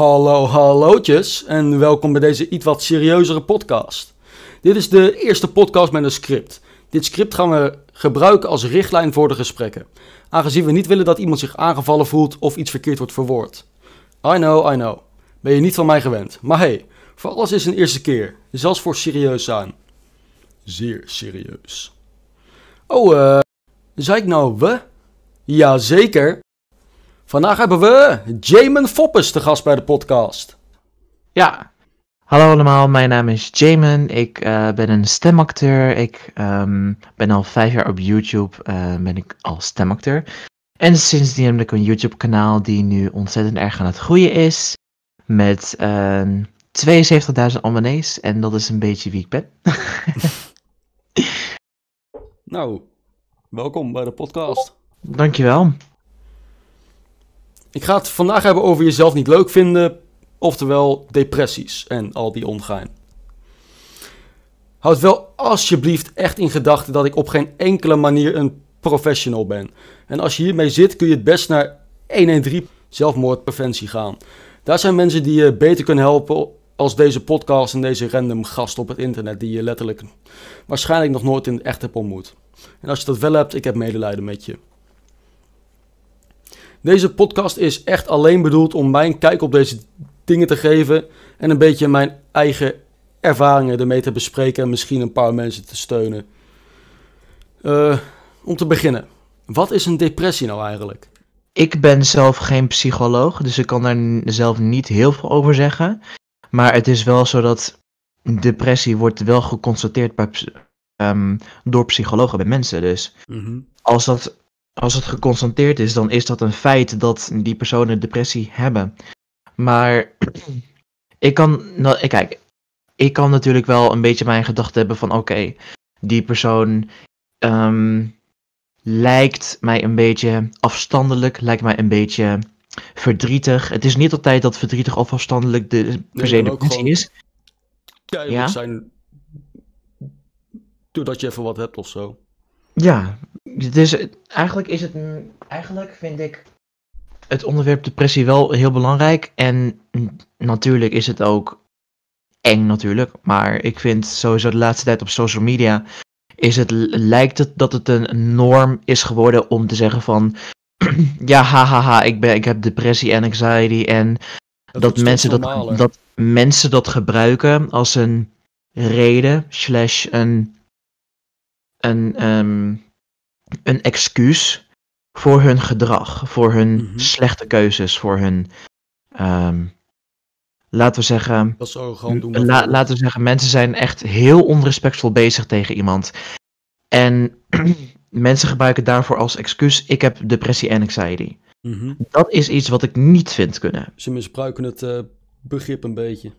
Hallo, hallootjes en welkom bij deze iets wat serieuzere podcast. Dit is de eerste podcast met een script. Dit script gaan we gebruiken als richtlijn voor de gesprekken, aangezien we niet willen dat iemand zich aangevallen voelt of iets verkeerd wordt verwoord. I know, I know. Ben je niet van mij gewend. Maar hey, voor alles is een eerste keer, zelfs voor serieus zijn. Zeer serieus. Oh, eh, zei ik nou we? Jazeker. Vandaag hebben we Jamin Foppes te gast bij de podcast. Ja, hallo allemaal, mijn naam is Jamin. Ik eh, ben een stemacteur. Ik ehm, ben al vijf jaar op YouTube eh, ben ik al stemacteur. En sindsdien heb ik een YouTube kanaal die nu ontzettend erg aan het groeien is. Met uh, 72.000 abonnees en dat is een beetje wie ik ben. Nou, welkom bij de podcast. Dankjewel. Ik ga het vandaag hebben over jezelf niet leuk vinden, oftewel depressies en al die ongein. Houd wel alsjeblieft echt in gedachten dat ik op geen enkele manier een professional ben. En als je hiermee zit, kun je het best naar 113 zelfmoordpreventie gaan. Daar zijn mensen die je beter kunnen helpen als deze podcast en deze random gast op het internet die je letterlijk waarschijnlijk nog nooit in het echt hebt ontmoet. En als je dat wel hebt, ik heb medelijden met je. Deze podcast is echt alleen bedoeld om mijn kijk op deze dingen te geven en een beetje mijn eigen ervaringen ermee te bespreken en misschien een paar mensen te steunen. Uh, om te beginnen, wat is een depressie nou eigenlijk? Ik ben zelf geen psycholoog, dus ik kan daar zelf niet heel veel over zeggen. Maar het is wel zo dat depressie wordt wel geconstateerd bij, um, door psychologen bij mensen. Dus mm -hmm. als dat als het geconstateerd is, dan is dat een feit dat die personen depressie hebben. Maar ik kan, nou, kijk, ik kan natuurlijk wel een beetje mijn gedachte hebben van oké, die persoon um, lijkt mij een beetje afstandelijk, lijkt mij een beetje verdrietig. Het is niet altijd dat verdrietig of afstandelijk de per se depressie is. Ja, ja? zijn doordat je even wat hebt of zo. Ja, dus eigenlijk is het, eigenlijk vind ik het onderwerp depressie wel heel belangrijk. En natuurlijk is het ook eng natuurlijk. Maar ik vind sowieso de laatste tijd op social media is het, lijkt het dat het een norm is geworden om te zeggen van ja, hahaha, ik, ben, ik heb depressie en anxiety en dat, mensen dat, dat mensen dat gebruiken als een reden slash een een, um, een excuus voor hun gedrag, voor hun mm -hmm. slechte keuzes, voor hun. Um, laten we zeggen. Dat zou gewoon doen. La, laten we zeggen, mensen zijn echt heel onrespectvol bezig tegen iemand. En mensen gebruiken daarvoor als excuus: ik heb depressie en anxiety. Mm -hmm. Dat is iets wat ik niet vind kunnen. Ze misbruiken het uh, begrip een beetje.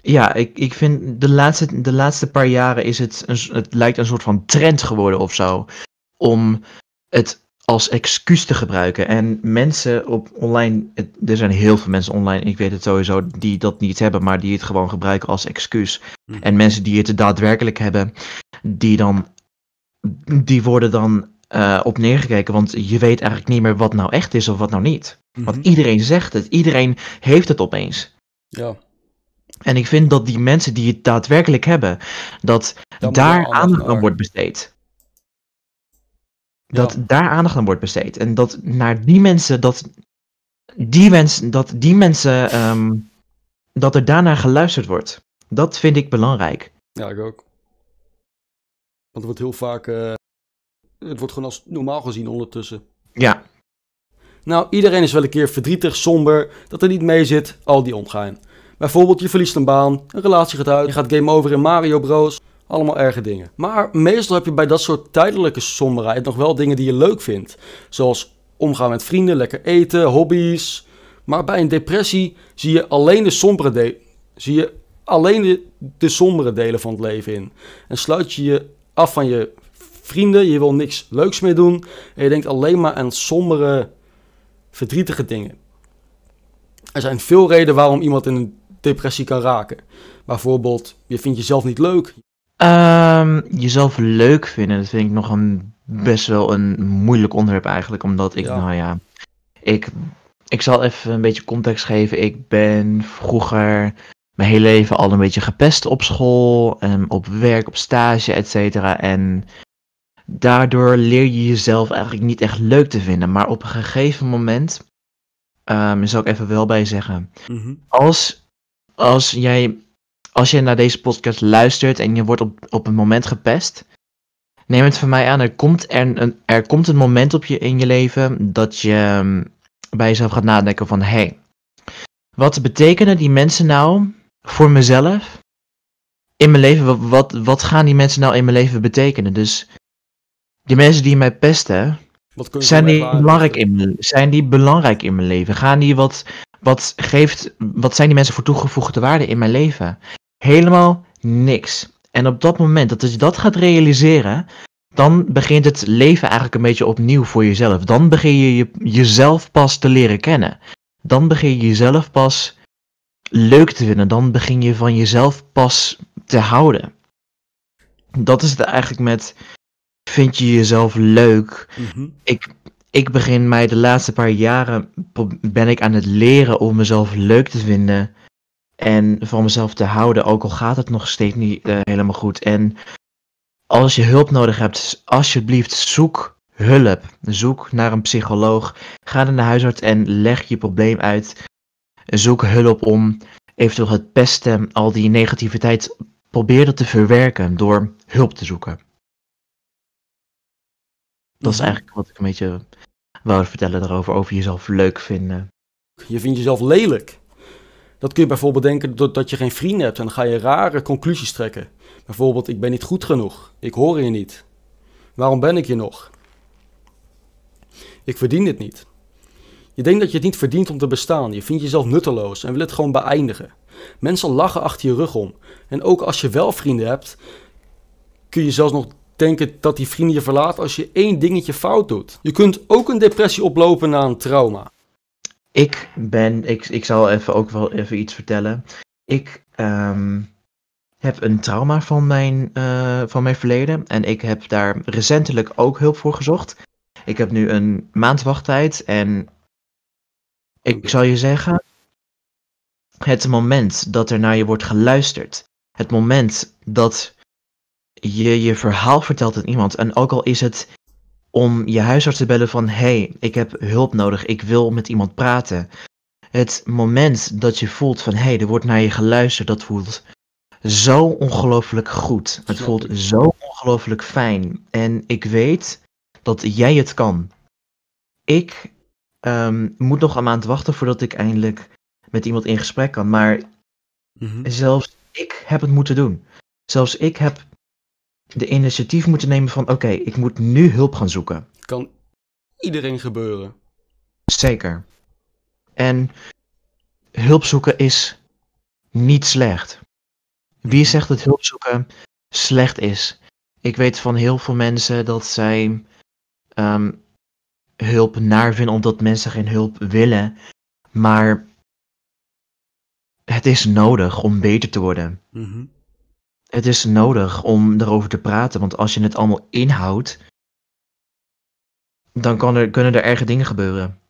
Ja, ik, ik vind de laatste, de laatste paar jaren is het, een, het lijkt een soort van trend geworden of zo. Om het als excuus te gebruiken. En mensen op online, het, er zijn heel veel mensen online, ik weet het sowieso, die dat niet hebben, maar die het gewoon gebruiken als excuus. Mm. En mensen die het daadwerkelijk hebben, die dan, die worden dan uh, op neergekeken. Want je weet eigenlijk niet meer wat nou echt is of wat nou niet. -hmm. Want iedereen zegt het, iedereen heeft het opeens. Ja. En ik vind dat die mensen die het daadwerkelijk hebben, dat Dan daar aandacht aan wordt besteed. Dat ja. daar aandacht aan wordt besteed. En dat naar die mensen, dat die mensen, dat die mensen, um, dat er daarnaar geluisterd wordt. Dat vind ik belangrijk. Ja, ik ook. Want het wordt heel vaak, uh, het wordt gewoon als normaal gezien ondertussen. Ja. Nou, iedereen is wel een keer verdrietig, somber, dat er niet mee zit, al die omgaan. Bijvoorbeeld je verliest een baan, een relatie gaat uit, je gaat game over in Mario Bros. Allemaal erge dingen. Maar meestal heb je bij dat soort tijdelijke somberheid nog wel dingen die je leuk vindt. Zoals omgaan met vrienden, lekker eten, hobby's. Maar bij een depressie zie je alleen de sombere, de zie je alleen de, de sombere delen van het leven in. En sluit je je af van je vrienden, je wil niks leuks meer doen. En je denkt alleen maar aan sombere, verdrietige dingen. Er zijn veel redenen waarom iemand in een depressie kan raken. Bijvoorbeeld, je vindt jezelf niet leuk. Um, jezelf leuk vinden, dat vind ik nog een best wel een moeilijk onderwerp eigenlijk. Omdat ik, ja. nou ja, ik, ik zal even een beetje context geven. Ik ben vroeger mijn hele leven al een beetje gepest op school, en op werk, op stage, et cetera. En daardoor leer je jezelf eigenlijk niet echt leuk te vinden. Maar op een gegeven moment, um, zal ik even wel bij zeggen, Mhm. als, als, jij, als je naar deze podcast luistert en je wordt op, op een moment gepest, neem het van mij aan, er komt, er, een, er komt een moment op je in je leven dat je ehm, bij jezelf gaat nadenken van, hé, hey, wat betekenen die mensen nou voor mezelf in mijn leven? Wat, wat, wat gaan die mensen nou in mijn leven betekenen? Dus die mensen die mij pesten, zijn die, belangrijk in mijn, zijn die belangrijk in mijn leven? Gaan die wat, wat, geeft, wat zijn die mensen voor toegevoegde waarde in mijn leven? Helemaal niks. En op dat moment dat je dat gaat realiseren, dan begint het leven eigenlijk een beetje opnieuw voor jezelf. Dan begin je, je jezelf pas te leren kennen. Dan begin je jezelf pas leuk te vinden. Dan begin je van jezelf pas te houden. Dat is het eigenlijk met. Vind je jezelf leuk? Mhm. ik, ik begin mij de laatste paar jaren ben ik aan het leren om mezelf leuk te vinden en van mezelf te houden, ook al gaat het nog steeds niet eh, helemaal goed. En als je hulp nodig hebt, alsjeblieft zoek hulp. Zoek naar een psycholoog. Ga naar de huisarts en leg je probleem uit. Zoek hulp om eventueel het pesten, al die negativiteit, probeer dat te verwerken door hulp te zoeken. Dat is Mhm. eigenlijk wat ik een beetje wou vertellen daarover, over jezelf leuk vinden. Je vindt jezelf lelijk. Dat kun je bijvoorbeeld denken doordat je geen vrienden hebt en dan ga je rare conclusies trekken. Bijvoorbeeld, ik ben niet goed genoeg. Ik hoor hier niet. Waarom ben ik hier nog? Ik verdien dit niet. Je denkt dat je het niet verdient om te bestaan. Je vindt jezelf nutteloos en wil het gewoon beëindigen. Mensen lachen achter je rug om. En ook als je wel vrienden hebt, kun je zelfs nog denken dat die vrienden je verlaten als je één dingetje fout doet. Je kunt ook een depressie oplopen na een trauma. Ik ben, ik, ik zal even ook wel even iets vertellen. Ik ehm, heb een trauma van mijn, eh, van mijn verleden en ik heb daar recentelijk ook hulp voor gezocht. Ik heb nu een maand wachttijd en ik zal je zeggen, het moment dat er naar je wordt geluisterd, het moment dat je je verhaal vertelt aan iemand, en ook al is het om je huisarts te bellen van hey, ik heb hulp nodig, ik wil met iemand praten. Het moment dat je voelt van hey, er wordt naar je geluisterd, dat voelt zo ongelooflijk goed. Het voelt zo ongelooflijk fijn. En ik weet dat jij het kan. Ik ehm, moet nog een maand wachten voordat ik eindelijk met iemand in gesprek kan. Maar Mhm. zelfs ik heb het moeten doen. Zelfs ik heb de initiatief moeten nemen van oké, ik moet nu hulp gaan zoeken. Kan iedereen gebeuren. Zeker. En hulp zoeken is niet slecht. Wie zegt dat hulp zoeken slecht is? Ik weet van heel veel mensen dat zij ehm, hulp naar vinden omdat mensen geen hulp willen. Maar het is nodig om beter te worden. Mhm. Het is nodig om erover te praten, want als je het allemaal inhoudt, dan kan er, kunnen er erge dingen gebeuren.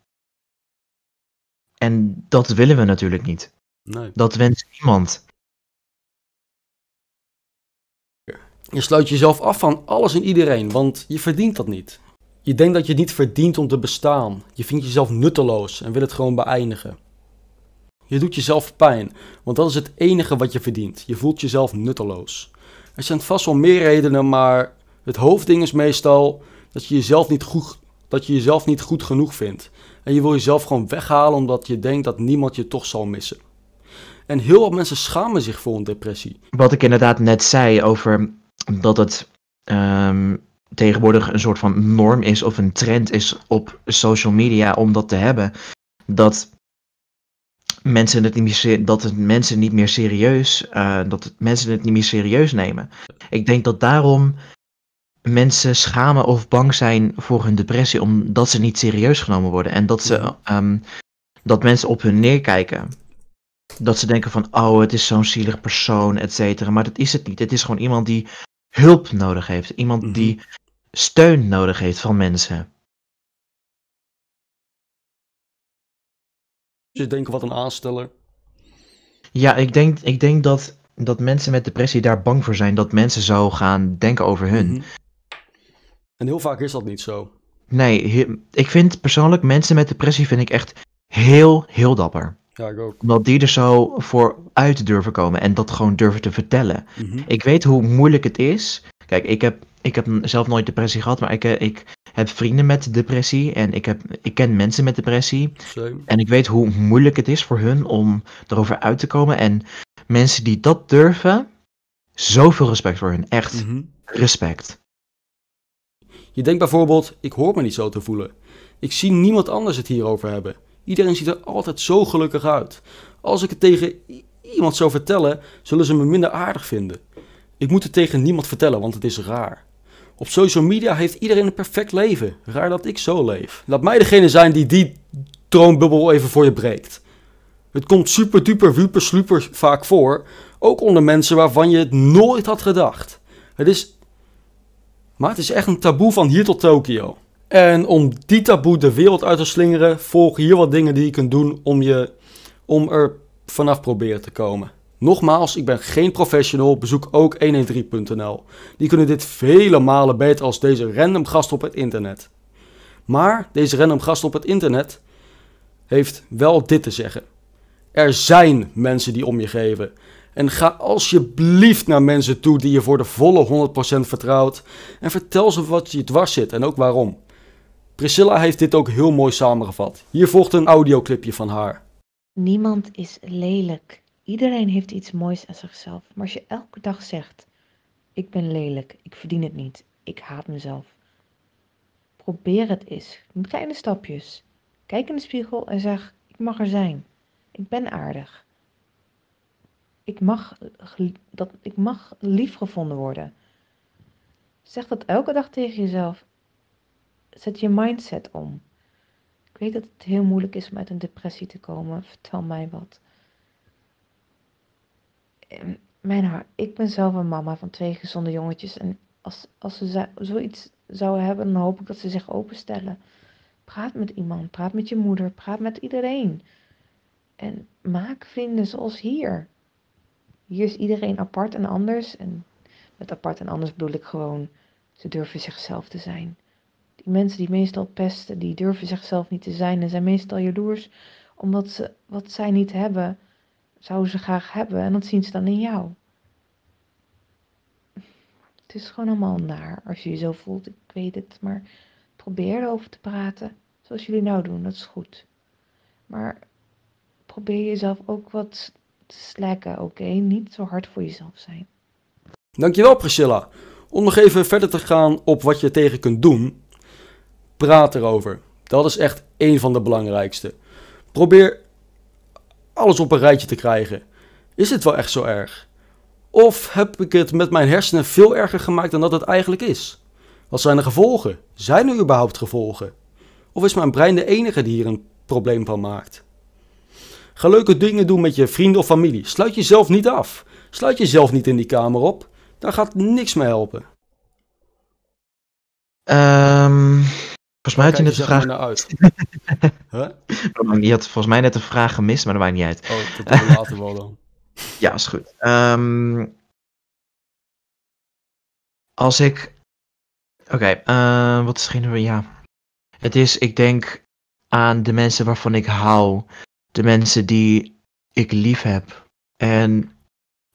En dat willen we natuurlijk niet. Nee. Dat wenst niemand. Je sluit jezelf af van alles en iedereen, want je verdient dat niet. Je denkt dat je het niet verdient om te bestaan. Je vindt jezelf nutteloos en wil het gewoon beëindigen. Je doet jezelf pijn, want dat is het enige wat je verdient. Je voelt jezelf nutteloos. Er zijn vast wel meer redenen, maar het hoofdding is meestal dat je jezelf niet goed, dat je jezelf niet goed genoeg vindt. En je wil jezelf gewoon weghalen omdat je denkt dat niemand je toch zal missen. En heel wat mensen schamen zich voor een depressie. Wat ik inderdaad net zei over dat het ehm, tegenwoordig een soort van norm is of een trend is op social media om dat te hebben. Dat mensen het niet meer, dat het mensen niet meer serieus, eh, dat het mensen het niet meer serieus nemen. Ik denk dat daarom mensen schamen of bang zijn voor hun depressie omdat ze niet serieus genomen worden en dat ze ehm, dat mensen op hun neerkijken. Dat ze denken van, oh, het is zo'n zielig persoon, et cetera. Maar dat is het niet. Het is gewoon iemand die hulp nodig heeft. Iemand Mhm. die steun nodig heeft van mensen. Dus denken wat een aansteller. Ja, ik denk, ik denk dat, dat mensen met depressie daar bang voor zijn dat mensen zo gaan denken over hun. Mhm. En heel vaak is dat niet zo. Nee, ik vind persoonlijk mensen met depressie vind ik echt heel, heel dapper. Ja, ik ook. Omdat die er zo voor uit durven komen en dat gewoon durven te vertellen. Mhm. Ik weet hoe moeilijk het is. Kijk, ik heb, ik heb zelf nooit depressie gehad, maar ik, eh, ik heb vrienden met depressie en ik, heb, ik ken mensen met depressie. Same. En ik weet hoe moeilijk het is voor hun om erover uit te komen. En mensen die dat durven, zoveel respect voor hun. Echt Mhm. respect. Je denkt bijvoorbeeld, ik hoor me niet zo te voelen. Ik zie niemand anders het hierover hebben. Iedereen ziet er altijd zo gelukkig uit. Als ik het tegen iemand zou vertellen, zullen ze me minder aardig vinden. Ik moet het tegen niemand vertellen, want het is raar. Op social media heeft iedereen een perfect leven. Raar dat ik zo leef. Laat mij degene zijn die die droombubbel even voor je breekt. Het komt super duper sluper vaak voor. Ook onder mensen waarvan je het nooit had gedacht. Het is maar het is echt een taboe van hier tot Tokio. En om die taboe de wereld uit te slingeren, volgen hier wat dingen die je kunt doen om, je, om er vanaf proberen te komen. Nogmaals, ik ben geen professional, bezoek ook 113.nl. Die kunnen dit vele malen beter als deze random gast op het internet. Maar deze random gast op het internet heeft wel dit te zeggen. Er zijn mensen die om je geven. En ga alsjeblieft naar mensen toe die je voor de volle 100% vertrouwt. En vertel ze wat je dwars zit en ook waarom. Priscilla heeft dit ook heel mooi samengevat. Hier volgt een audioclipje van haar. Niemand is lelijk. Iedereen heeft iets moois aan zichzelf. Maar als je elke dag zegt: Ik ben lelijk, ik verdien het niet, ik haat mezelf. Probeer het eens. Met kleine stapjes. Kijk in de spiegel en zeg: Ik mag er zijn. Ik ben aardig. Ik mag, dat, ik mag lief gevonden worden. Zeg dat elke dag tegen jezelf. Zet je mindset om. Ik weet dat het heel moeilijk is om uit een depressie te komen. Vertel mij wat. Ehm, Mijn haar, ik ben zelf een mama van twee gezonde jongetjes. En als, als ze zoiets zouden hebben, dan hoop ik dat ze zich openstellen. Praat met iemand, praat met je moeder, praat met iedereen. En maak vrienden zoals hier. Hier is iedereen apart en anders. En met apart en anders bedoel ik gewoon, ze durven zichzelf te zijn. Die mensen die meestal pesten, die durven zichzelf niet te zijn en zijn meestal jaloers omdat ze wat zij niet hebben, zouden ze graag hebben en dat zien ze dan in jou. Het is gewoon allemaal naar als je je zo voelt, ik weet het, maar probeer erover te praten zoals jullie nou doen, dat is goed. Maar probeer jezelf ook wat te slacken, oké? Niet zo hard voor jezelf zijn. Dankjewel Priscilla. Om nog even verder te gaan op wat je tegen kunt doen. Praat erover. Dat is echt één van de belangrijkste. Probeer alles op een rijtje te krijgen. Is het wel echt zo erg? Of heb ik het met mijn hersenen veel erger gemaakt dan dat het eigenlijk is? Wat zijn de gevolgen? Zijn er überhaupt gevolgen? Of is mijn brein de enige die hier een probleem van maakt? Ga leuke dingen doen met je vrienden of familie. Sluit jezelf niet af. Sluit jezelf niet in die kamer op. Daar gaat niks mee helpen. Ehm, volgens mij had je net de vraag. maar naar uit. huh? Je had volgens mij net een vraag gemist, maar dat maakt niet uit. Oh, dat doen we later wel dan. Ja, is goed. Ehm, als ik. Oké, eh, wat is degene. Ja. Het is, ik denk aan de mensen waarvan ik hou. De mensen die ik lief heb. En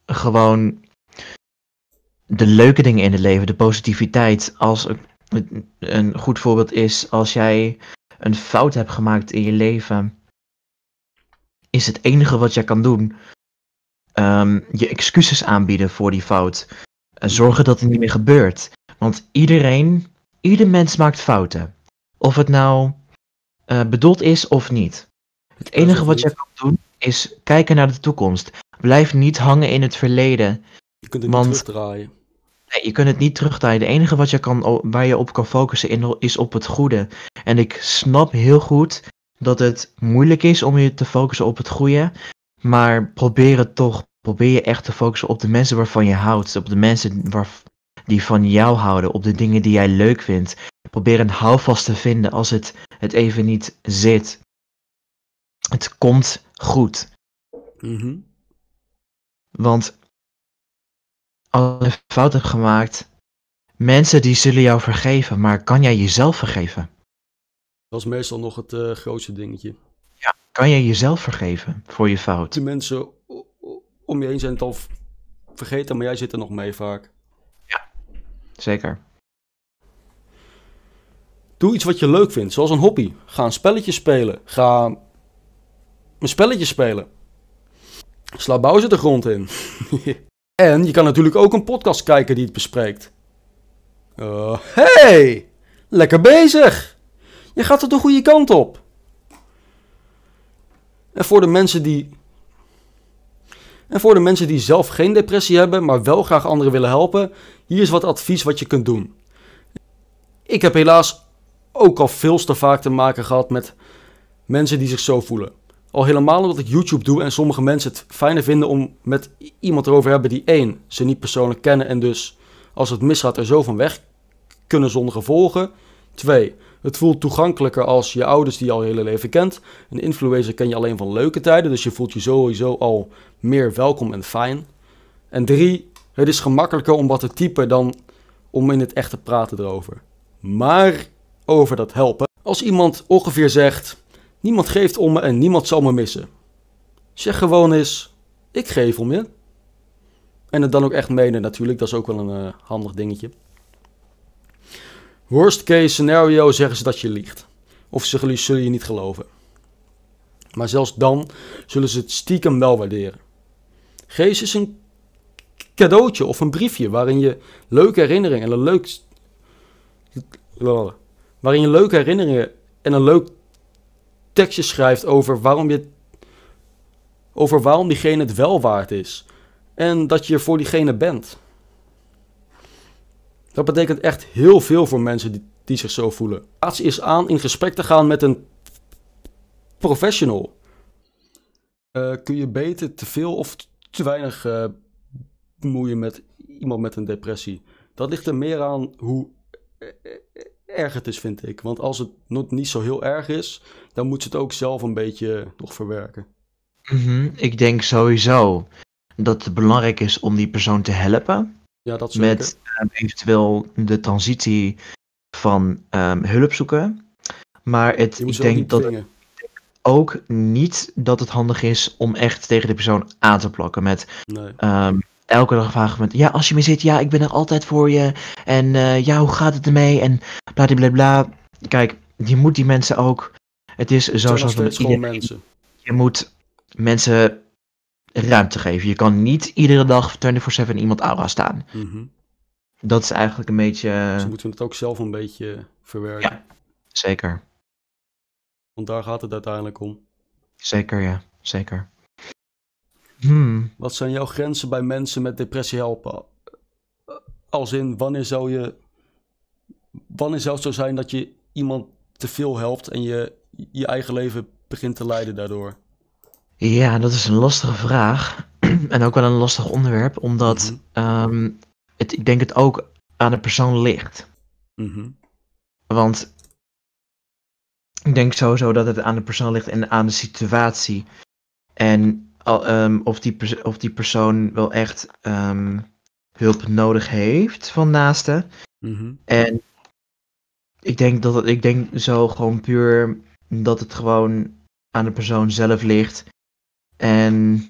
gewoon de leuke dingen in het leven, de positiviteit. Als een, goed voorbeeld is als jij een fout hebt gemaakt in je leven. Is het enige wat jij kan doen ehm, je excuses aanbieden voor die fout. En zorgen dat het niet meer gebeurt. Want iedereen, ieder mens maakt fouten. Of het nou eh, bedoeld is of niet. Het enige wat je kan doen is kijken naar de toekomst. Blijf niet hangen in het verleden. Je kunt het Want- niet terugdraaien. Nee, je kunt het niet terugdraaien. De enige wat je kan, waar je op kan focussen in- is op het goede. En ik snap heel goed dat het moeilijk is om je te focussen op het goede. Maar probeer het toch. Probeer je echt te focussen op de mensen waarvan je houdt. Op de mensen waar, die van jou houden. Op de dingen die jij leuk vindt. Probeer een houvast te vinden als het, het even niet zit. het komt goed. Mhm. Want als je een fout hebt gemaakt, mensen die zullen jou vergeven, maar kan jij jezelf vergeven? Dat is meestal nog het eh, grootste dingetje. Kan jij jezelf vergeven voor je fout? De mensen om je heen zijn het al vergeten, maar jij zit er nog mee vaak. Zeker. Doe iets wat je leuk vindt, zoals een hobby. Ga een spelletje spelen. Ga een spelletje spelen. Sla Bowser de grond in. en je kan natuurlijk ook een podcast kijken die het bespreekt. Uh, hey! Lekker bezig! Je gaat er de goede kant op. En voor de mensen die. En voor de mensen die zelf geen depressie hebben, maar wel graag anderen willen helpen, hier is wat advies wat je kunt doen. Ik heb helaas ook al veel te vaak te maken gehad met mensen die zich zo voelen. Al helemaal omdat ik YouTube doe en sommige mensen het fijner vinden om met iemand erover te hebben die één, ze niet persoonlijk kennen en dus als het misgaat er zo van weg kunnen zonder gevolgen. Twee, het voelt toegankelijker als je ouders die je al je hele leven kent. Een influencer ken je alleen van leuke tijden, dus je voelt je sowieso al meer welkom en fijn. En drie, het is gemakkelijker om wat te typen dan om in het echt te praten erover. Maar over dat helpen. Als iemand ongeveer zegt: Niemand geeft om me en niemand zal me missen. Zeg gewoon eens: Ik geef om je. En het dan ook echt menen, natuurlijk. Dat is ook wel een eh, handig dingetje. Worst case scenario zeggen ze dat je liegt. Of ze zullen- je niet geloven. Maar zelfs dan zullen ze het stiekem wel waarderen. Geef eens een cadeautje of een briefje waarin je leuke herinneringen en een leuk waarin je leuke herinneringen en een leuk tekstje schrijft over waarom je over waarom diegene het wel waard is en dat je er voor diegene bent. Dat betekent echt heel veel voor mensen die, die zich zo voelen. Plaats is aan in gesprek te gaan met een professional. Eh, kun je beter te veel of te weinig eh, bemoeien met iemand met een depressie? Dat ligt er meer aan hoe erg het is, vind ik. Want als het nog niet zo heel erg is, dan moet ze het ook zelf een beetje nog verwerken. Mhm, Ik denk sowieso dat het belangrijk is om die persoon te helpen. Ja, dat zeker. met ehm, eventueel de transitie van ehm, hulp zoeken. Maar het, ik denk dat het ook niet dat het handig is om echt tegen de persoon aan te plakken. Met Nee. ehm, elke dag vragen met, ja, als je me zit, ja, ik ben er altijd voor je. En eh, ja, hoe gaat het ermee? En bla bla bla. Kijk, je moet die mensen ook. Het is zoals met steeds gewoon iedereen. mensen. Je moet mensen ruimte geven. Je kan niet iedere dag 24/7 iemand aura staan. Mhm. Dat is eigenlijk een beetje. Ze moeten het ook zelf een beetje verwerken. Zeker. Want daar gaat het uiteindelijk om. Zeker, ja. Zeker. Hmm. Wat zijn jouw grenzen bij mensen met depressie helpen? Als in, wanneer zou je... Wanneer zou het zo zijn dat je iemand te veel helpt en je je eigen leven begint te leiden daardoor? Ja, dat is een lastige vraag. en ook wel een lastig onderwerp, omdat Mhm. ehm, het, ik denk het ook aan de persoon ligt. Mhm. Want ik denk sowieso dat het aan de persoon ligt en aan de situatie. En al, ehm, of, die of die persoon wel echt ehm, hulp nodig heeft van naasten. Mhm. En ik denk dat het, ik denk zo gewoon puur dat het gewoon aan de persoon zelf ligt. En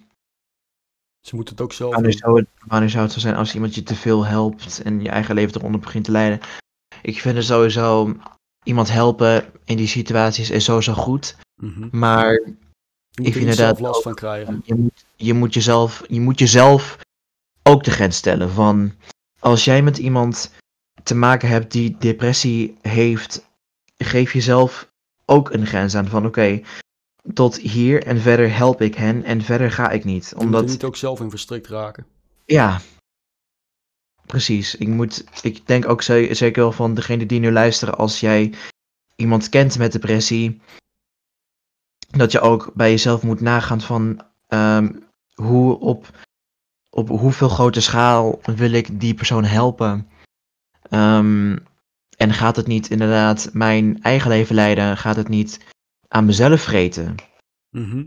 Ze moeten het ook zelf wanneer zou, het, wanneer zou het zo zijn als iemand je te veel helpt en je eigen leven eronder begint te leiden? Ik vind het sowieso iemand helpen in die situaties is sowieso goed. Mhm. Maar Je moet er niet inderdaad zelf last ook- van krijgen. je moet, je moet, jezelf, je moet jezelf ook de grens stellen van als jij met iemand te maken hebt die depressie heeft, geef jezelf ook een grens aan van oké, tot hier en verder help ik hen en verder ga ik niet. Je moet Omdat, er niet ook zelf in verstrikt raken. ja, precies. Ik, moet, ik denk ook ze- zeker wel van degene die nu luisteren, als jij iemand kent met depressie, dat je ook bij jezelf moet nagaan van ehm, hoe op, op hoeveel grote schaal wil ik die persoon helpen. Ehm, en gaat het niet inderdaad mijn eigen leven leiden? Gaat het niet aan mezelf vreten? Mhm.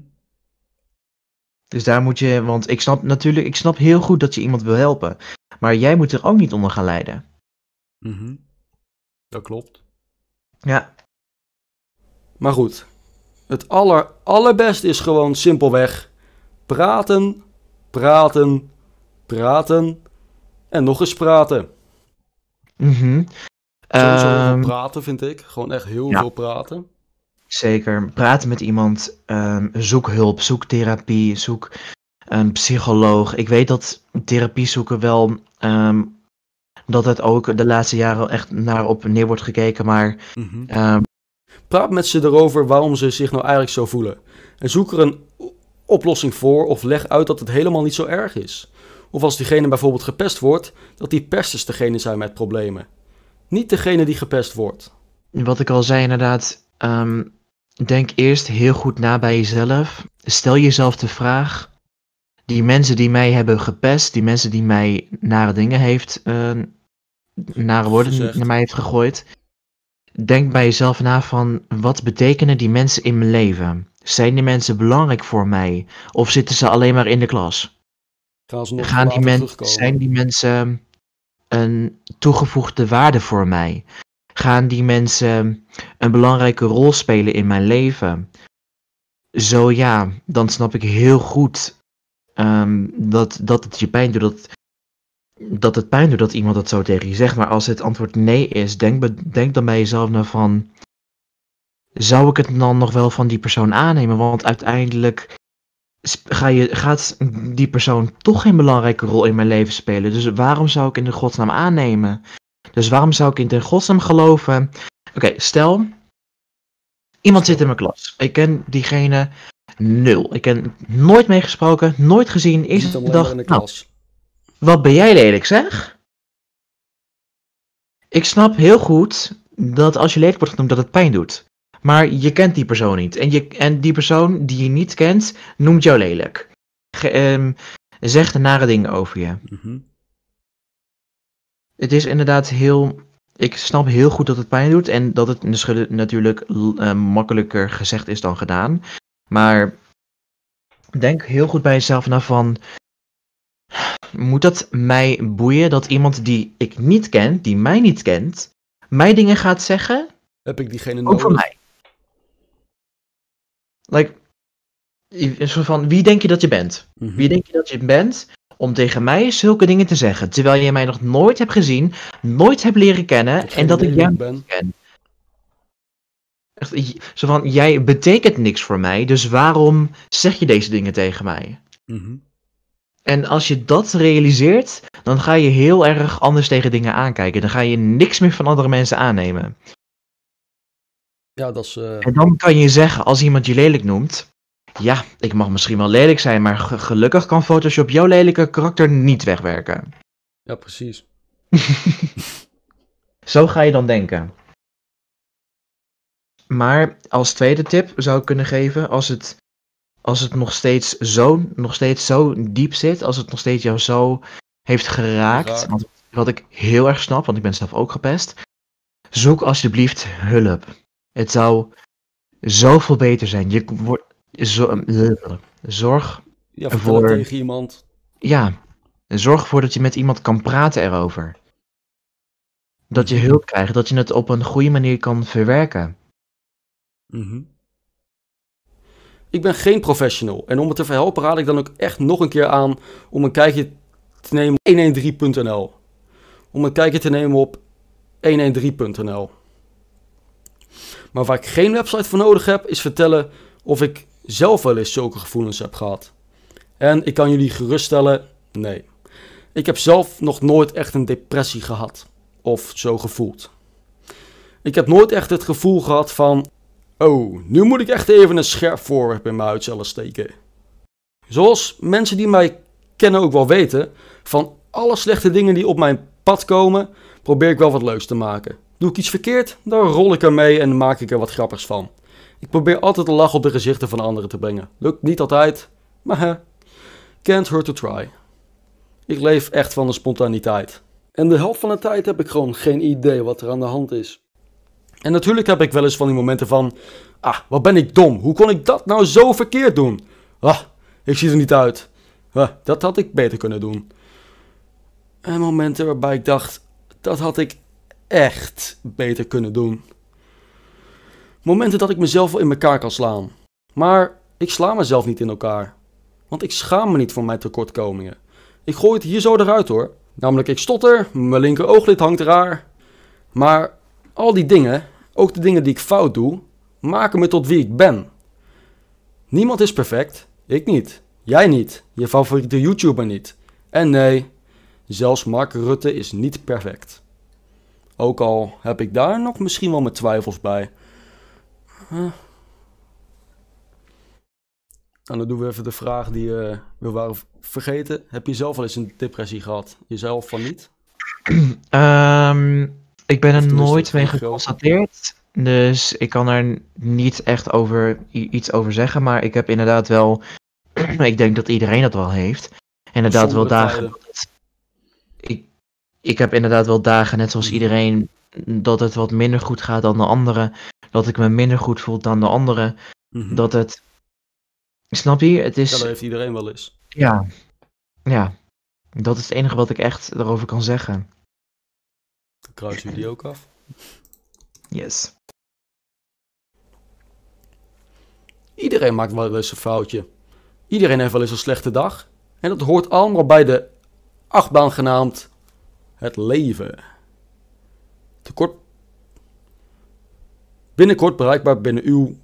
Dus daar moet je, want ik snap natuurlijk, ik snap heel goed dat je iemand wil helpen. Maar jij moet er ook niet onder gaan lijden. Mhm. Dat klopt. Ja, Maar goed, het aller, allerbeste is gewoon simpelweg praten, praten, praten en nog eens praten. mhm. Ehm, praten vind ik. Gewoon echt heel ja. veel praten. Zeker. Praten met iemand. ehm, zoek hulp, zoek therapie, zoek een psycholoog. Ik weet dat therapie zoeken wel. ehm, dat het ook de laatste jaren echt naar op neer wordt gekeken. Maar Mhm. Praat met ze erover waarom ze zich nou eigenlijk zo voelen. En zoek er een oplossing voor of leg uit dat het helemaal niet zo erg is. Of als diegene bijvoorbeeld gepest wordt, dat die pesters degene zijn met problemen. Niet degene die gepest wordt. wat ik al zei, inderdaad. ehm, denk eerst heel goed na bij jezelf. Stel jezelf de vraag. Die mensen die mij hebben gepest, die mensen die mij nare dingen heeft, eh, nare woorden naar mij heeft gegooid. Denk bij jezelf na van wat betekenen die mensen in mijn leven? Zijn die mensen belangrijk voor mij? Of zitten ze alleen maar in de klas? Gaan ze nog Gaan die later men, terugkomen? zijn die mensen een toegevoegde waarde voor mij? Gaan die mensen een belangrijke rol spelen in mijn leven? Zo ja, dan snap ik heel goed ehm, dat, dat het je pijn doet. Dat, dat het pijn doet dat iemand dat zo tegen je zegt. Maar als het antwoord nee is, denk, dan bij jezelf naar van... Zou ik het dan nog wel van die persoon aannemen? Want uiteindelijk ga je, gaat die persoon toch geen belangrijke rol in mijn leven spelen. Dus waarom zou ik in de godsnaam aannemen? Dus waarom zou ik in de godsnaam geloven? Oké, stel, iemand zit in mijn klas. Ik ken diegene nul. Ik ken nooit meegesproken, nooit gezien. Alleen maar dag, in de nou, klas. Wat ben jij lelijk zeg? Ik snap heel goed dat als je lelijk wordt genoemd dat het pijn doet. Maar je kent die persoon niet. En, je, en die persoon die je niet kent, noemt jou lelijk. Ge, ehm, zegt nare dingen over je. Mhm. Het is inderdaad heel. Ik snap heel goed dat het pijn doet. En dat het dus natuurlijk eh, makkelijker gezegd is dan gedaan. Maar denk heel goed bij jezelf na van. Moet dat mij boeien dat iemand die ik niet ken, die mij niet kent, mij dingen gaat zeggen Heb ik diegene nodig? mij. Like, een soort van, wie denk je dat je bent? Mhm. Wie denk je dat je bent om tegen mij zulke dingen te zeggen, terwijl je mij nog nooit hebt gezien, nooit hebt leren kennen Dat en dat ik jou wie niet ben. ken? Echt, zo van, jij betekent niks voor mij, dus waarom zeg je deze dingen tegen mij? Mhm. En als je dat realiseert, dan ga je heel erg anders tegen dingen aankijken. Dan ga je niks meer van andere mensen aannemen. Ja, dat is... eh, En dan kan je zeggen, als iemand je lelijk noemt, ja, ik mag misschien wel lelijk zijn, maar ge- gelukkig kan Photoshop jouw lelijke karakter niet wegwerken. ja, precies. Zo ga je dan denken. Maar als tweede tip zou ik kunnen geven, als het, als het nog, steeds zo, nog steeds zo diep zit, als het nog steeds jou zo heeft geraakt, want wat ik heel erg snap, want ik ben zelf ook gepest, zoek alsjeblieft hulp. Het zou zoveel beter zijn. Je wordt, zo, zorg Ja, Voor- tegen iemand. ja, zorg ervoor dat je met iemand kan praten erover. Dat je hulp krijgt, dat je het op een goede manier kan verwerken. Mhm. Ik ben geen professional en om het te verhelpen raad ik dan ook echt nog een keer aan om een kijkje te nemen op 113.nl. Om een kijkje te nemen op 113.nl. Maar waar ik geen website voor nodig heb, is vertellen of ik zelf wel eens zulke gevoelens heb gehad. En ik kan jullie geruststellen, nee. Ik heb zelf nog nooit echt een depressie gehad. Of zo gevoeld. Ik heb nooit echt het gevoel gehad van, Oh, nu moet ik echt even een scherp voorwerp in mijn huidcellen steken. Zoals mensen die mij kennen ook wel weten, van alle slechte dingen die op mijn pad komen, probeer ik wel wat leuks te maken. Doe ik iets verkeerd, dan rol ik ermee en maak ik er wat grappigs van. Ik probeer altijd een lach op de gezichten van anderen te brengen. Lukt niet altijd, maar hè, can't hurt to try. Ik leef echt van de spontaniteit. En de helft van de tijd heb ik gewoon geen idee wat er aan de hand is. En natuurlijk heb ik wel eens van die momenten van... Ah, wat ben ik dom. Hoe kon ik dat nou zo verkeerd doen? Ah, ik zie er niet uit. Ah, dat had ik beter kunnen doen. En momenten waarbij ik dacht... Dat had ik echt beter kunnen doen. Momenten dat ik mezelf wel in elkaar kan slaan. Maar ik sla mezelf niet in elkaar. Want ik schaam me niet voor mijn tekortkomingen. Ik gooi het hier zo eruit hoor. Namelijk ik stotter, mijn linker ooglid hangt raar. Maar al die dingen, ook de dingen die ik fout doe, maken me tot wie ik ben. Niemand is perfect. Ik niet. Jij niet. Je favoriete YouTuber niet. En nee, zelfs Mark Rutte is niet perfect. Ook al heb ik daar nog misschien wel mijn twijfels bij. En dan doen we even de vraag die uh, we waren vergeten. Heb je zelf wel eens een depressie gehad? Jezelf van niet? Um, ik ben er nooit mee geconstateerd. Dus ik kan er niet echt over iets over zeggen. Maar ik heb inderdaad wel. ik denk dat iedereen dat wel heeft. Inderdaad wel dagen. ik, ik heb inderdaad wel dagen, net zoals iedereen, dat het wat minder goed gaat dan de anderen. Dat ik me minder goed voel dan de anderen. Mm Dat het Snap je? Het is... Ja, dat heeft iedereen wel eens. Ja. Ja. Dat is het enige wat ik echt erover kan zeggen. Dan kruisen jullie ook af. Yes. Iedereen maakt wel eens een foutje. Iedereen heeft wel eens een slechte dag. En dat hoort allemaal bij de achtbaan genaamd het leven. Tekort. Binnenkort bereikbaar binnen uw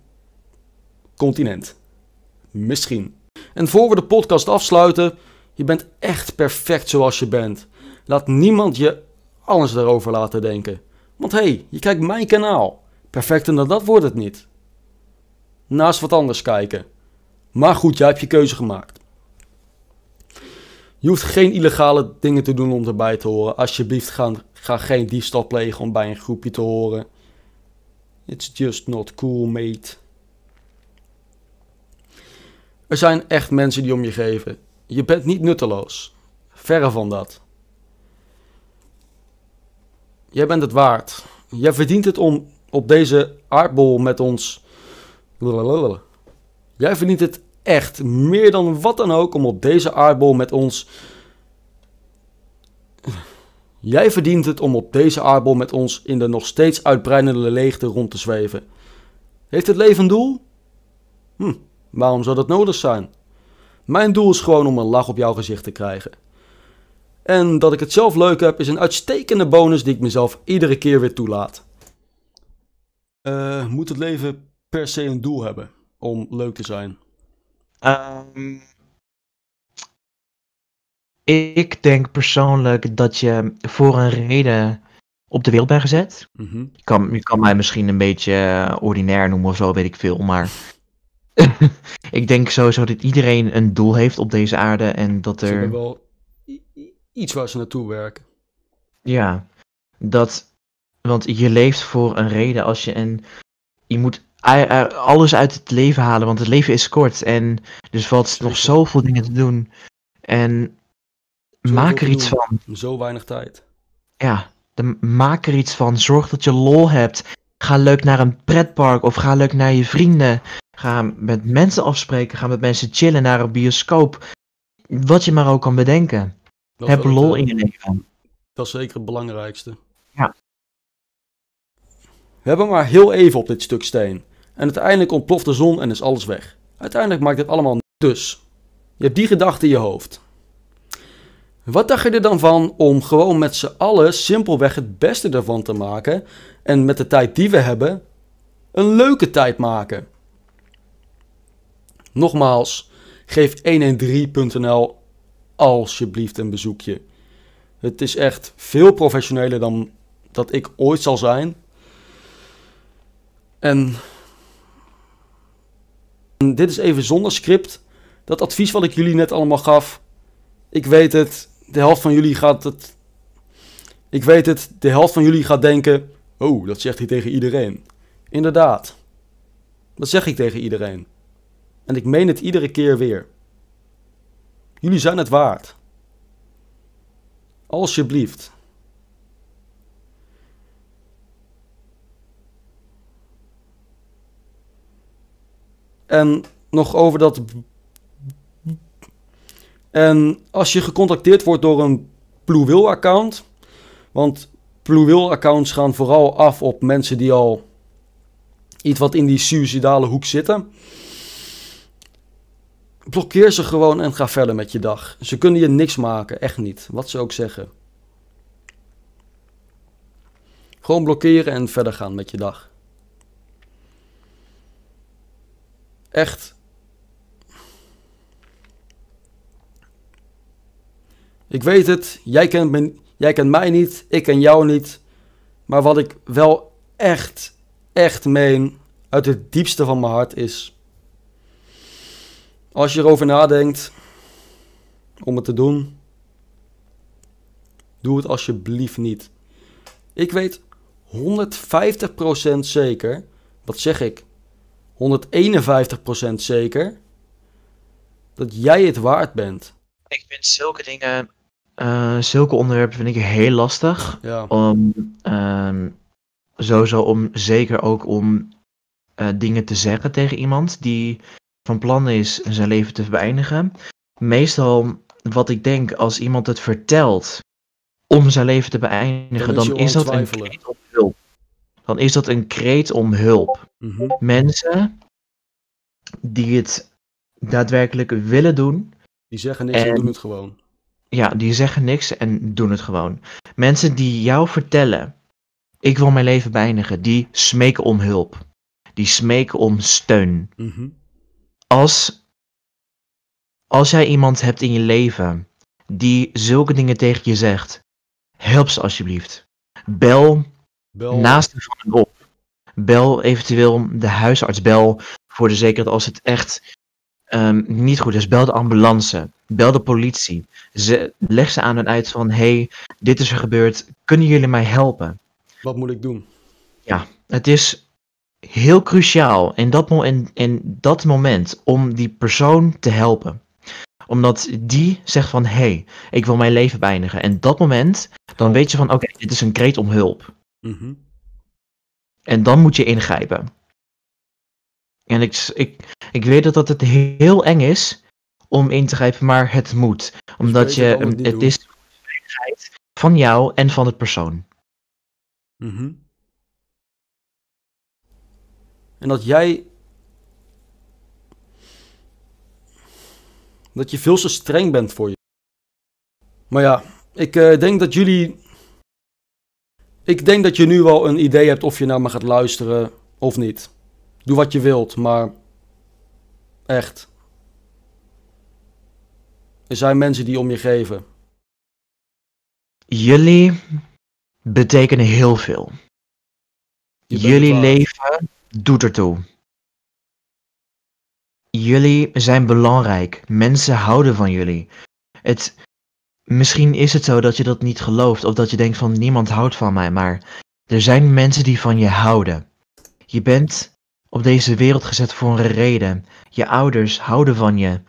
continent. Misschien. En voor we de podcast afsluiten, je bent echt perfect zoals je bent. Laat niemand je alles daarover laten denken. Want hé, hey, je kijkt mijn kanaal. Perfecter dan dat wordt het niet. Naast wat anders kijken. Maar goed, jij hebt je keuze gemaakt. Je hoeft geen illegale dingen te doen om erbij te horen. Alsjeblieft, ga, ga geen diefstal plegen om bij een groepje te horen. It's just not cool, mate. Er zijn echt mensen die om je geven. Je bent niet nutteloos. Verre van dat. Jij bent het waard. Jij verdient het om op deze aardbol met ons. Jij verdient het echt meer dan wat dan ook om op deze aardbol met ons. Jij verdient het om op deze aardbol met ons in de nog steeds uitbreidende leegte rond te zweven. Heeft het leven een doel? Hm. Waarom zou dat nodig zijn? Mijn doel is gewoon om een lach op jouw gezicht te krijgen. En dat ik het zelf leuk heb is een uitstekende bonus die ik mezelf iedere keer weer toelaat. Uh, moet het leven per se een doel hebben om leuk te zijn? Um, ik denk persoonlijk dat je voor een reden op de wereld bent gezet. Mm -hmm. je, kan, je kan mij misschien een beetje ordinair noemen of zo, weet ik veel. Maar ik denk sowieso dat iedereen een doel heeft op deze aarde en dat er... Wel iets waar ze naartoe werken. Ja, dat... Want je leeft voor een reden als je een... Je moet alles uit het leven halen, want het leven is kort en dus valt nog zoveel dingen te doen. En maak er iets van. Zo weinig tijd. Ja, de, maak er iets van. Zorg dat je lol hebt. Ga leuk naar een pretpark of ga leuk naar je vrienden. Ga met mensen afspreken. Ga met mensen chillen naar een bioscoop. Wat je maar ook kan bedenken. Heb lol in je leven. Dat is zeker het belangrijkste. Ja. We hebben maar heel even op dit stuk steen. En uiteindelijk ontploft de zon en is alles weg. Uiteindelijk maakt dit allemaal dus. Je hebt die gedachte in je hoofd. Wat dacht je er dan van om gewoon met z'n allen simpelweg het beste ervan te maken en met de tijd die we hebben een leuke tijd maken? Nogmaals, geef 113.nl alsjeblieft een bezoekje. Het is echt veel professioneler dan dat ik ooit zal zijn. En dit is even zonder script. Dat advies wat ik jullie net allemaal gaf. Ik weet het, de helft van jullie gaat het. Ik weet het, de helft van jullie gaat denken: Oh, dat zegt hij tegen iedereen. Inderdaad. Dat zeg ik tegen iedereen. En ik meen het iedere keer weer. Jullie zijn het waard. Alsjeblieft. En nog over dat. En als je gecontacteerd wordt door een Bluewill account. Want Bluewill accounts gaan vooral af op mensen die al iets wat in die suicidale hoek zitten. Blokkeer ze gewoon en ga verder met je dag. Ze kunnen je niks maken, echt niet. Wat ze ook zeggen. Gewoon blokkeren en verder gaan met je dag. Echt. Ik weet het, jij kent, jij kent mij niet, ik ken jou niet. Maar wat ik wel echt, echt meen, uit het diepste van mijn hart is. Als je erover nadenkt om het te doen, doe het alsjeblieft niet. Ik weet 150% zeker, wat zeg ik? 151% zeker dat jij het waard bent. Ik vind zulke dingen, eh, zulke onderwerpen vind ik heel lastig. Ja. Om, ehm, sowieso om, zeker ook om eh, dingen te zeggen tegen iemand die van plan is zijn leven te beëindigen. Meestal wat ik denk als iemand het vertelt om zijn leven te beëindigen, Dan is dan dat een kreet om hulp. Dan is dat een kreet om hulp. Mhm. Mensen die het daadwerkelijk willen doen, Die zeggen niks en En- doen het gewoon. ja, die zeggen niks en doen het gewoon. Mensen die jou vertellen, ik wil mijn leven beëindigen, die smeken om hulp. Die smeken om steun. Mhm. Als, als jij iemand hebt in je leven die zulke dingen tegen je zegt, help ze alsjeblieft. Bel Bel. naast van hen op. Bel eventueel de huisarts. Bel voor de zekerheid als het echt ehm, niet goed is. Bel de ambulance. Bel de politie. Ze, leg ze aan en uit van: hey, dit is er gebeurd. Kunnen jullie mij helpen? Wat moet ik doen? Het is heel cruciaal in dat, mo- in, in dat moment om die persoon te helpen. Omdat die zegt van, hé, hey, ik wil mijn leven beëindigen. En dat moment, dan weet je van, oké, dit is een kreet om hulp. Mhm. En dan moet je ingrijpen. En ik, ik, ik weet dat, dat het heel eng is om in te grijpen, maar het moet. Omdat je, het het is de veiligheid van jou en van de persoon. Mhm. En dat jij. Dat je veel te streng bent voor je. Maar ja, ik eh, denk dat jullie. Ik denk dat je nu wel een idee hebt of je naar me gaat luisteren of niet. Doe wat je wilt, maar. Echt. Er zijn mensen die om je geven. Jullie betekenen heel veel. Jullie leven doet ertoe. Jullie zijn belangrijk. Mensen houden van jullie. Het, misschien is het zo dat je dat niet gelooft of dat je denkt van niemand houdt van mij, maar er zijn mensen die van je houden. Je bent op deze wereld gezet voor een reden. Je ouders houden van je.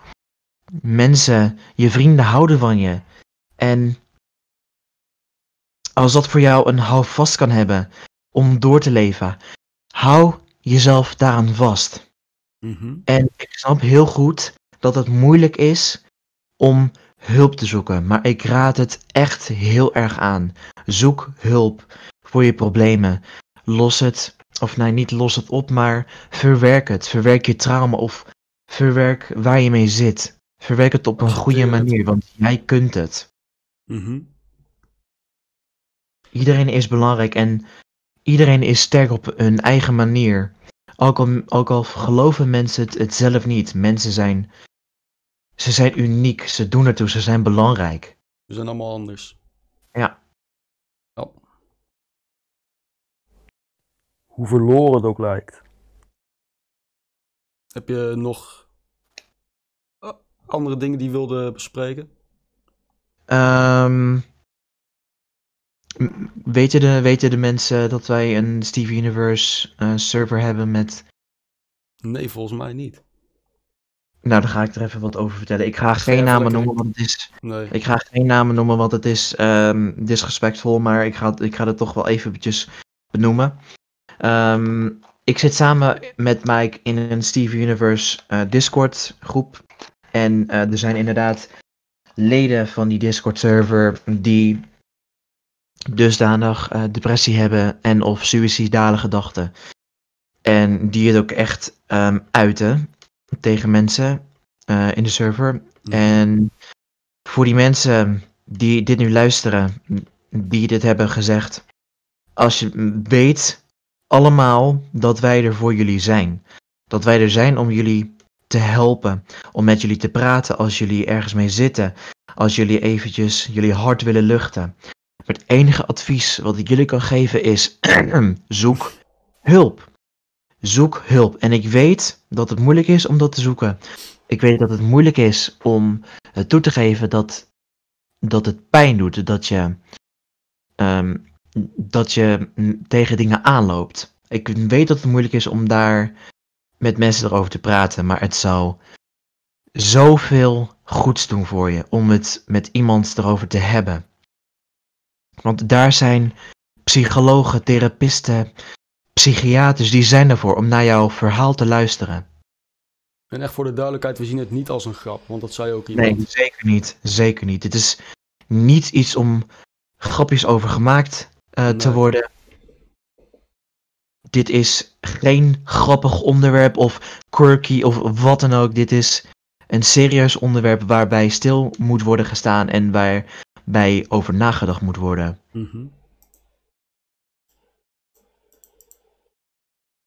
Mensen, je vrienden houden van je. En als dat voor jou een houvast kan hebben om door te leven, hou jezelf daaraan vast. Mhm. En ik snap heel goed dat het moeilijk is om hulp te zoeken, maar ik raad het echt heel erg aan. Zoek hulp voor je problemen. Los het, of nee, niet los het op, maar verwerk het. Verwerk je trauma of verwerk waar je mee zit. Verwerk het op een goede manier, want jij kunt het. Mhm. Iedereen is belangrijk en iedereen is sterk op hun eigen manier. Ook al, ook al geloven mensen het, het zelf niet. Mensen zijn. Ze zijn uniek, ze doen ertoe, ze zijn belangrijk. We zijn allemaal anders. Ja. Ja. Hoe verloren het ook lijkt. Heb je nog eh, andere dingen die je wilde bespreken? Ehm, m- weten, de, weten de mensen dat wij een Steve Universe eh, server hebben met. Nee, volgens mij niet. Nou, daar ga ik er even wat over vertellen. Ik ga geen namen noemen, want het is. Nee. Ik ga geen namen noemen, want het is ehm, disrespectvol, maar ik ga, ik ga het toch wel eventjes benoemen. Ehm, ik zit samen met Mike in een Steve Universe eh, Discord groep. En eh, er zijn inderdaad leden van die Discord server die dusdanig eh, depressie hebben en of suïcidale gedachten. En die het ook echt ehm, uiten tegen mensen eh, in de server. En voor die mensen die dit nu luisteren, die dit hebben gezegd, als je weet allemaal dat wij er voor jullie zijn. Dat wij er zijn om jullie te helpen, om met jullie te praten als jullie ergens mee zitten, als jullie eventjes jullie hart willen luchten. Het enige advies wat ik jullie kan geven is: zoek hulp. Zoek hulp. En ik weet dat het moeilijk is om dat te zoeken. Ik weet dat het moeilijk is om het toe te geven dat, dat het pijn doet. Dat je, ehm, dat je mm, tegen dingen aanloopt. Ik weet dat het moeilijk is om daar met mensen erover te praten. Maar het zou zoveel goeds doen voor je om het met iemand erover te hebben. Want daar zijn psychologen, therapeuten, psychiaters, die zijn ervoor om naar jouw verhaal te luisteren. En echt voor de duidelijkheid, we zien het niet als een grap, want dat zei ook iemand. Nee, zeker niet. Zeker niet. Het is niet iets om grapjes over gemaakt eh, te worden. Dit is geen grappig onderwerp of quirky of wat dan ook. Dit is een serieus onderwerp waarbij stil moet worden gestaan en waarbij over nagedacht moet worden. Mhm.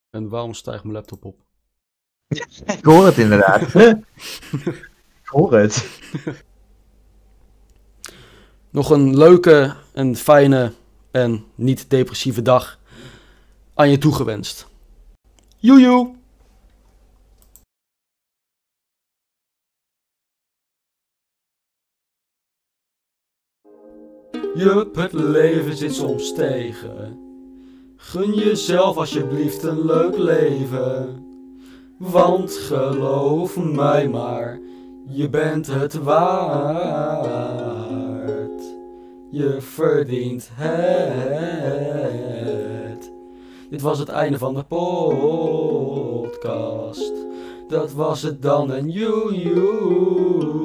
En waarom stijgt mijn laptop op? Ik hoor het inderdaad. Ik hoor het. Nog een leuke en fijne en niet depressieve dag aan je toegewenst. Joejoe! Jup, het leven zit soms tegen. Gun jezelf alsjeblieft een leuk leven. Want geloof mij maar, je bent het waard. Je verdient het. Dit was het einde van de podcast. Dat was het dan en joe joe.